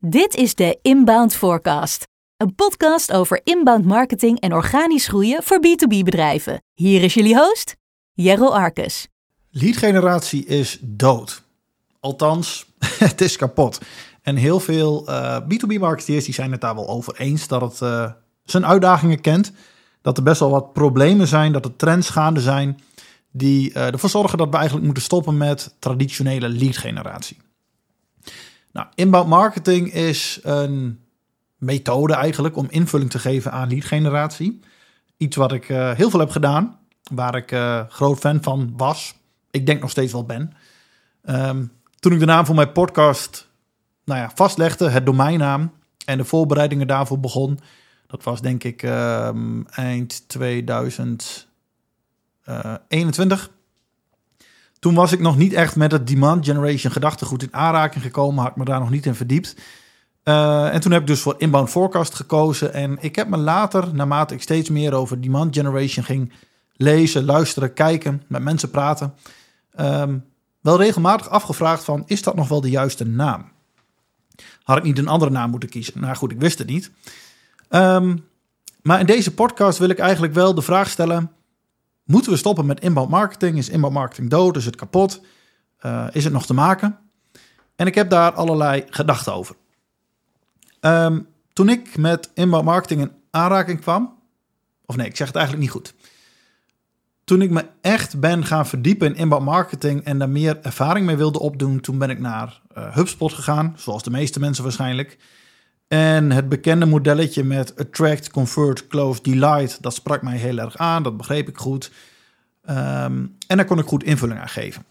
Dit is de Inbound Forecast, een podcast over inbound marketing en organisch groeien voor B2B bedrijven. Hier is jullie host, Jero Arkus. Leadgeneratie is dood. Althans, het is kapot. En heel veel uh, B2B-marketeers die zijn het daar wel over eens dat het uh, zijn uitdagingen kent. Dat er best wel wat problemen zijn, dat er trends gaande zijn die uh, ervoor zorgen dat we eigenlijk moeten stoppen met traditionele lead-generatie. Nou, inbound marketing is een methode eigenlijk om invulling te geven aan lead-generatie. Iets wat ik heel veel heb gedaan, waar ik groot fan van was. Ik denk nog steeds wel ben. Um, toen ik de naam voor mijn podcast nou ja, vastlegde, het domeinnaam en de voorbereidingen daarvoor begon, dat was denk ik um, eind 2021. Toen was ik nog niet echt met het demand generation gedachtegoed in aanraking gekomen, had me daar nog niet in verdiept. Uh, en toen heb ik dus voor inbound forecast gekozen. En ik heb me later, naarmate ik steeds meer over demand generation ging lezen, luisteren, kijken, met mensen praten, um, wel regelmatig afgevraagd van, is dat nog wel de juiste naam? Had ik niet een andere naam moeten kiezen? Nou goed, ik wist het niet. Um, maar in deze podcast wil ik eigenlijk wel de vraag stellen, moeten we stoppen met inbound marketing? Is inbound marketing dood? Is het kapot? Uh, is het nog te maken? En ik heb daar allerlei gedachten over. Um, toen ik met inbound marketing in aanraking kwam, of nee, ik zeg het eigenlijk niet goed toen ik me echt ben gaan verdiepen in inbound marketing en daar meer ervaring mee wilde opdoen, toen ben ik naar uh, HubSpot gegaan, zoals de meeste mensen waarschijnlijk. En het bekende modelletje met Attract, Convert, Close, Delight, dat sprak mij heel erg aan, dat begreep ik goed. Um, en daar kon ik goed invulling aan geven.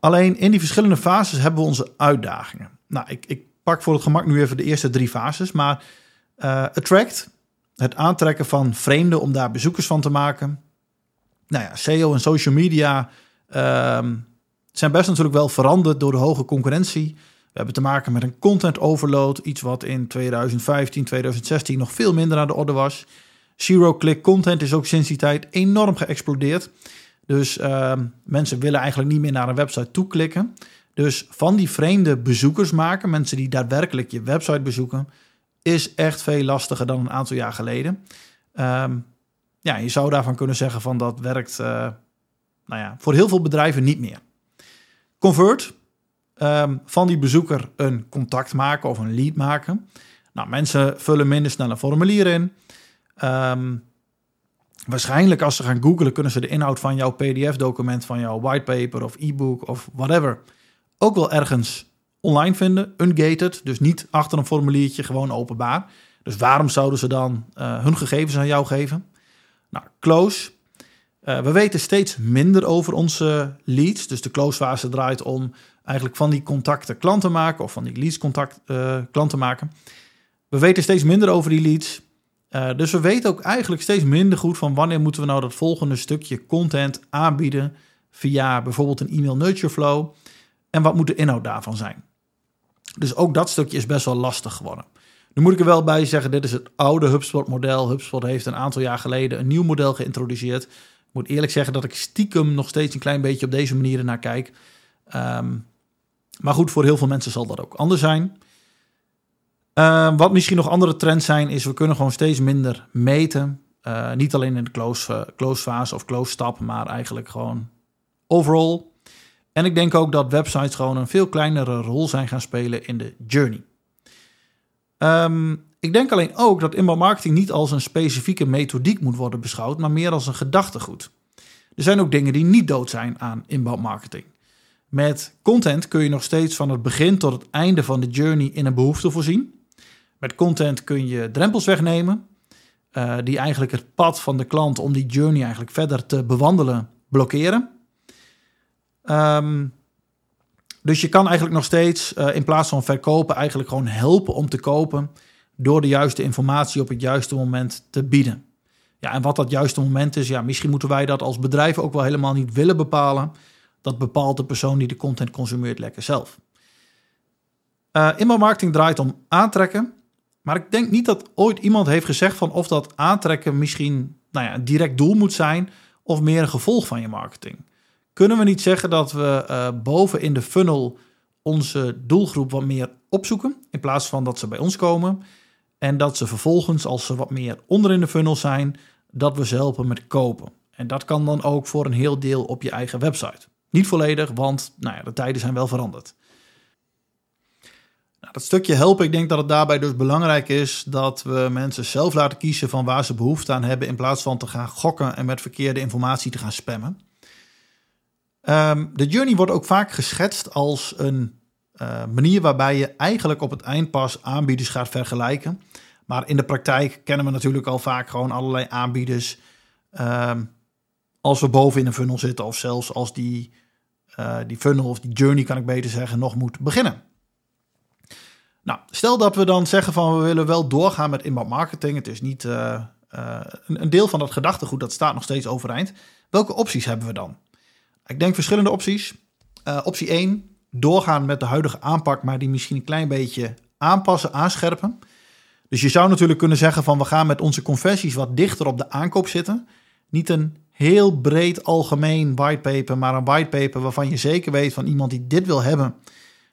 Alleen in die verschillende fases hebben we onze uitdagingen. Nou, ik, ik pak voor het gemak nu even de eerste drie fases, maar uh, Attract, het aantrekken van vreemden om daar bezoekers van te maken nou ja, SEO en social media uh, zijn best natuurlijk wel veranderd door de hoge concurrentie. We hebben te maken met een content overload, iets wat in 2015, 2016 nog veel minder aan de orde was. Zero-click content is ook sinds die tijd enorm geëxplodeerd. Dus uh, mensen willen eigenlijk niet meer naar een website toeklikken. Dus van die vreemde bezoekers maken, mensen die daadwerkelijk je website bezoeken, is echt veel lastiger dan een aantal jaar geleden. Um, ja, je zou daarvan kunnen zeggen van dat werkt uh, nou ja, voor heel veel bedrijven niet meer. Convert, um, van die bezoeker een contact maken of een lead maken. Nou, mensen vullen minder snel een formulier in. Um, waarschijnlijk als ze gaan googlen, kunnen ze de inhoud van jouw PDF-document, van jouw whitepaper of e-book of whatever, ook wel ergens online vinden, ungated, dus niet achter een formuliertje, gewoon openbaar. Dus waarom zouden ze dan uh, hun gegevens aan jou geven? Nou, close. Uh, we weten steeds minder over onze leads. Dus de close fase draait om eigenlijk van die contacten klanten maken of van die leads contact uh, klanten maken. We weten steeds minder over die leads. Uh, dus we weten ook eigenlijk steeds minder goed van wanneer moeten we nou dat volgende stukje content aanbieden via bijvoorbeeld een e-mail nurture flow. En wat moet de inhoud daarvan zijn? Dus ook dat stukje is best wel lastig geworden. Nu moet ik er wel bij zeggen, dit is het oude HubSpot-model. HubSpot heeft een aantal jaar geleden een nieuw model geïntroduceerd. Ik moet eerlijk zeggen dat ik stiekem nog steeds een klein beetje op deze manier naar kijk. Um, maar goed, voor heel veel mensen zal dat ook anders zijn. Uh, wat misschien nog andere trends zijn, is we kunnen gewoon steeds minder meten. Uh, niet alleen in de close, uh, close fase of close stap, maar eigenlijk gewoon overall. En ik denk ook dat websites gewoon een veel kleinere rol zijn gaan spelen in de journey. Um, ik denk alleen ook dat inbound marketing niet als een specifieke methodiek moet worden beschouwd, maar meer als een gedachtegoed. Er zijn ook dingen die niet dood zijn aan inbound marketing. Met content kun je nog steeds van het begin tot het einde van de journey in een behoefte voorzien. Met content kun je drempels wegnemen, uh, die eigenlijk het pad van de klant om die journey eigenlijk verder te bewandelen blokkeren. Um, dus je kan eigenlijk nog steeds uh, in plaats van verkopen eigenlijk gewoon helpen om te kopen door de juiste informatie op het juiste moment te bieden. Ja, en wat dat juiste moment is, ja, misschien moeten wij dat als bedrijf ook wel helemaal niet willen bepalen. Dat bepaalt de persoon die de content consumeert lekker zelf. Uh, inbound marketing draait om aantrekken, maar ik denk niet dat ooit iemand heeft gezegd van of dat aantrekken misschien nou ja, een direct doel moet zijn of meer een gevolg van je marketing. Kunnen we niet zeggen dat we uh, boven in de funnel onze doelgroep wat meer opzoeken in plaats van dat ze bij ons komen. En dat ze vervolgens, als ze wat meer onder in de funnel zijn, dat we ze helpen met kopen. En dat kan dan ook voor een heel deel op je eigen website. Niet volledig, want nou ja, de tijden zijn wel veranderd. Nou, dat stukje helpen, ik denk dat het daarbij dus belangrijk is dat we mensen zelf laten kiezen van waar ze behoefte aan hebben, in plaats van te gaan gokken en met verkeerde informatie te gaan spammen. Ehm, de journey wordt ook vaak geschetst als een uh, manier waarbij je eigenlijk op het eind pas aanbieders gaat vergelijken. Maar in de praktijk kennen we natuurlijk al vaak gewoon allerlei aanbieders. Ehm, als we boven in een funnel zitten, of zelfs als die, uh, die funnel of die journey, kan ik beter zeggen, nog moet beginnen. Nou, stel dat we dan zeggen van we willen wel doorgaan met inbound marketing. Het is niet uh, een, een deel van dat gedachtegoed, dat staat nog steeds overeind. Welke opties hebben we dan? Ik denk verschillende opties. optie 1, doorgaan met de huidige aanpak, maar die misschien een klein beetje aanpassen, aanscherpen. Dus je zou natuurlijk kunnen zeggen van we gaan met onze conversies wat dichter op de aankoop zitten. Niet een heel breed algemeen whitepaper, maar een whitepaper waarvan je zeker weet van iemand die dit wil hebben,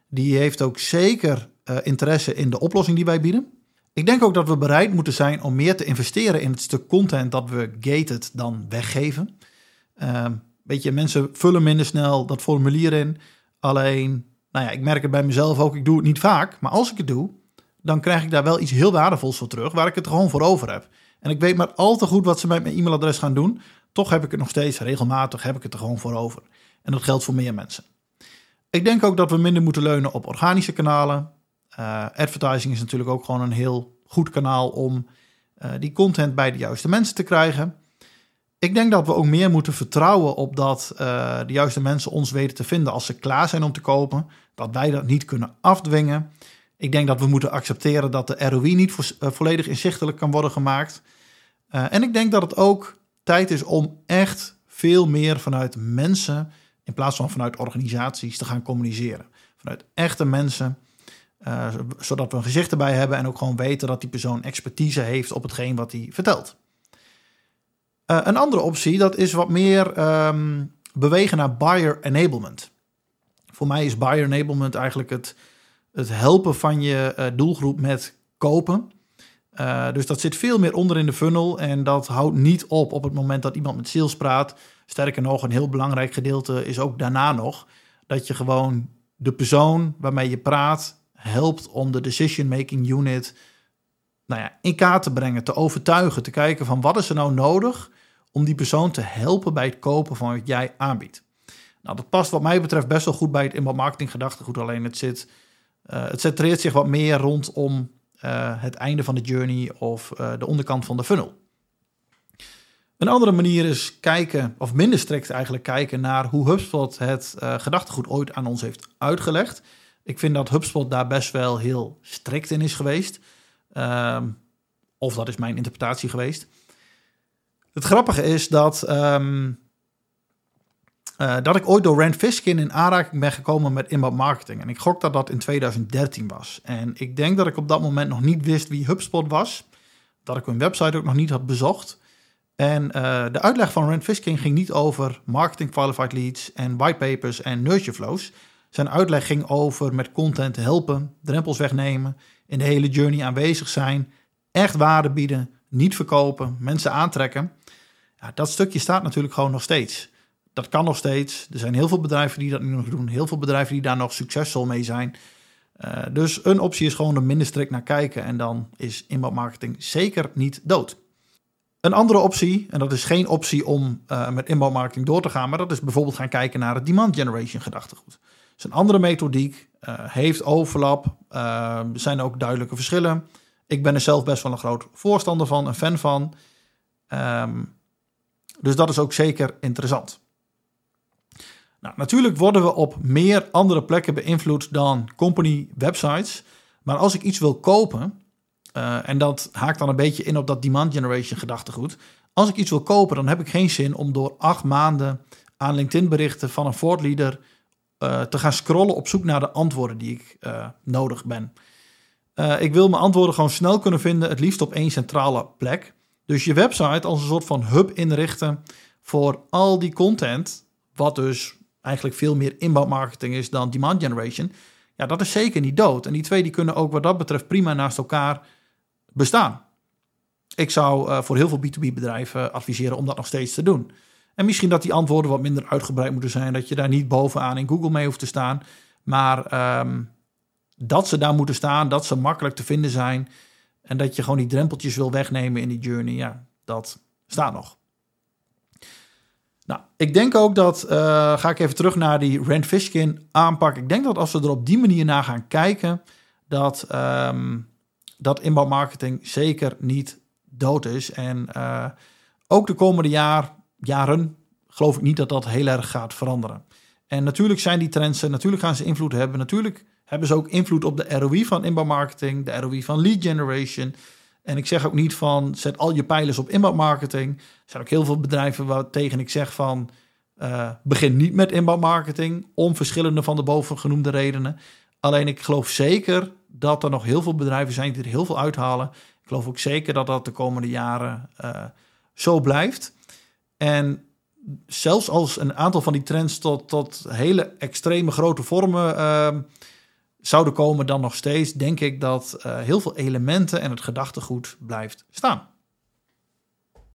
die heeft ook zeker uh, interesse in de oplossing die wij bieden. Ik denk ook dat we bereid moeten zijn om meer te investeren in het stuk content dat we gated dan weggeven. Uh, weet je, mensen vullen minder snel dat formulier in. Alleen, nou ja, ik merk het bij mezelf ook, ik doe het niet vaak, maar als ik het doe, dan krijg ik daar wel iets heel waardevols voor terug, waar ik het gewoon voor over heb. En ik weet maar al te goed wat ze met mijn e-mailadres gaan doen. Toch heb ik het nog steeds regelmatig, heb ik het er gewoon voor over. En dat geldt voor meer mensen. Ik denk ook dat we minder moeten leunen op organische kanalen. Uh, advertising is natuurlijk ook gewoon een heel goed kanaal om uh, die content bij de juiste mensen te krijgen. Ik denk dat we ook meer moeten vertrouwen op dat uh, de juiste mensen ons weten te vinden als ze klaar zijn om te kopen. Dat wij dat niet kunnen afdwingen. Ik denk dat we moeten accepteren dat de ROI niet vo volledig inzichtelijk kan worden gemaakt. En ik denk dat het ook tijd is om echt veel meer vanuit mensen, in plaats van vanuit organisaties, te gaan communiceren. Vanuit echte mensen, zodat we een gezicht erbij hebben en ook gewoon weten dat die persoon expertise heeft op hetgeen wat hij vertelt. Uh, een andere optie, dat is wat meer um, bewegen naar buyer enablement. Voor mij is buyer enablement eigenlijk het, het helpen van je uh, doelgroep met kopen. Uh, dus dat zit veel meer onder in de funnel en dat houdt niet op op het moment dat iemand met sales praat. Sterker nog, een heel belangrijk gedeelte is ook daarna nog dat je gewoon de persoon waarmee je praat helpt om de decision-making unit nou ja, in kaart te brengen, te overtuigen, te kijken van wat is er nou nodig om die persoon te helpen bij het kopen van wat jij aanbiedt. Nou, dat past wat mij betreft best wel goed bij het inbound marketing gedachtegoed. Alleen het, zit, uh, het centreert zich wat meer rondom uh, het einde van de journey of uh, de onderkant van de funnel. Een andere manier is kijken, of minder strikt eigenlijk kijken naar hoe HubSpot het gedachtegoed ooit aan ons heeft uitgelegd. Ik vind dat HubSpot daar best wel heel strikt in is geweest. Ehm, of dat is mijn interpretatie geweest. Het grappige is dat, um, uh, dat ik ooit door Rand Fiskin in aanraking ben gekomen met inbound marketing. En ik gok dat dat in 2013 was. En ik denk dat ik op dat moment nog niet wist wie HubSpot was. Dat ik hun website ook nog niet had bezocht. En uh, de uitleg van Rand Fiskin ging niet over marketing qualified leads en whitepapers en nurture flows. Zijn uitleg ging over met content helpen, drempels wegnemen, in de hele journey aanwezig zijn, echt waarde bieden, niet verkopen, mensen aantrekken. Ja, dat stukje staat natuurlijk gewoon nog steeds. Dat kan nog steeds. Er zijn heel veel bedrijven die dat nu nog doen. Heel veel bedrijven die daar nog succesvol mee zijn. Uh, dus een optie is gewoon er minder strikt naar kijken. En dan is inbound marketing zeker niet dood. Een andere optie, en dat is geen optie om uh, met inbound marketing door te gaan, maar dat is bijvoorbeeld gaan kijken naar het demand generation gedachtegoed. Is een andere methodiek, uh, heeft overlap, er zijn ook duidelijke verschillen. Ik ben er zelf best wel een groot voorstander van, een fan van. Um, dus dat is ook zeker interessant. Nou, natuurlijk worden we op meer andere plekken beïnvloed dan company websites. Maar als ik iets wil kopen, uh, en dat haakt dan een beetje in op dat demand generation gedachtegoed. Als ik iets wil kopen, dan heb ik geen zin om door acht maanden aan LinkedIn berichten van een voortleader uh, te gaan scrollen op zoek naar de antwoorden die ik uh, nodig ben. ik wil mijn antwoorden gewoon snel kunnen vinden, het liefst op één centrale plek. Dus je website als een soort van hub inrichten voor al die content, wat dus eigenlijk veel meer inbound marketing is dan demand generation. Ja, dat is zeker niet dood. En die twee die kunnen ook wat dat betreft prima naast elkaar bestaan. Ik zou uh, voor heel veel B2B-bedrijven adviseren om dat nog steeds te doen. En misschien dat die antwoorden wat minder uitgebreid moeten zijn, dat je daar niet bovenaan in Google mee hoeft te staan. Maar um, dat ze daar moeten staan, dat ze makkelijk te vinden zijn en dat je gewoon die drempeltjes wil wegnemen in die journey, ja, dat staat nog. Nou, ik denk ook dat, uh, ga ik even terug naar die Rand Fishkin aanpak. Ik denk dat als we er op die manier naar gaan kijken, dat, um, dat inbouwmarketing zeker niet dood is. En uh, ook de komende jaar, jaren geloof ik niet dat dat heel erg gaat veranderen. En natuurlijk zijn die trends, natuurlijk gaan ze invloed hebben. Natuurlijk hebben ze ook invloed op de ROI van inbouwmarketing, de ROI van lead generation. En ik zeg ook niet van zet al je pijlers op inbouwmarketing. Er zijn ook heel veel bedrijven waar tegen ik zeg van uh, begin niet met inbouwmarketing. Om verschillende van de bovengenoemde redenen. Alleen ik geloof zeker dat er nog heel veel bedrijven zijn die er heel veel uithalen. Ik geloof ook zeker dat dat de komende jaren uh, zo blijft. En zelfs als een aantal van die trends tot, tot hele extreme grote vormen uh, zouden komen, dan nog steeds denk ik dat uh, heel veel elementen en het gedachtegoed blijft staan.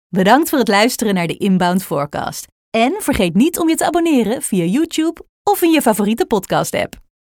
Bedankt voor het luisteren naar de Inbound Forecast. En vergeet niet om je te abonneren via YouTube of in je favoriete podcast-app.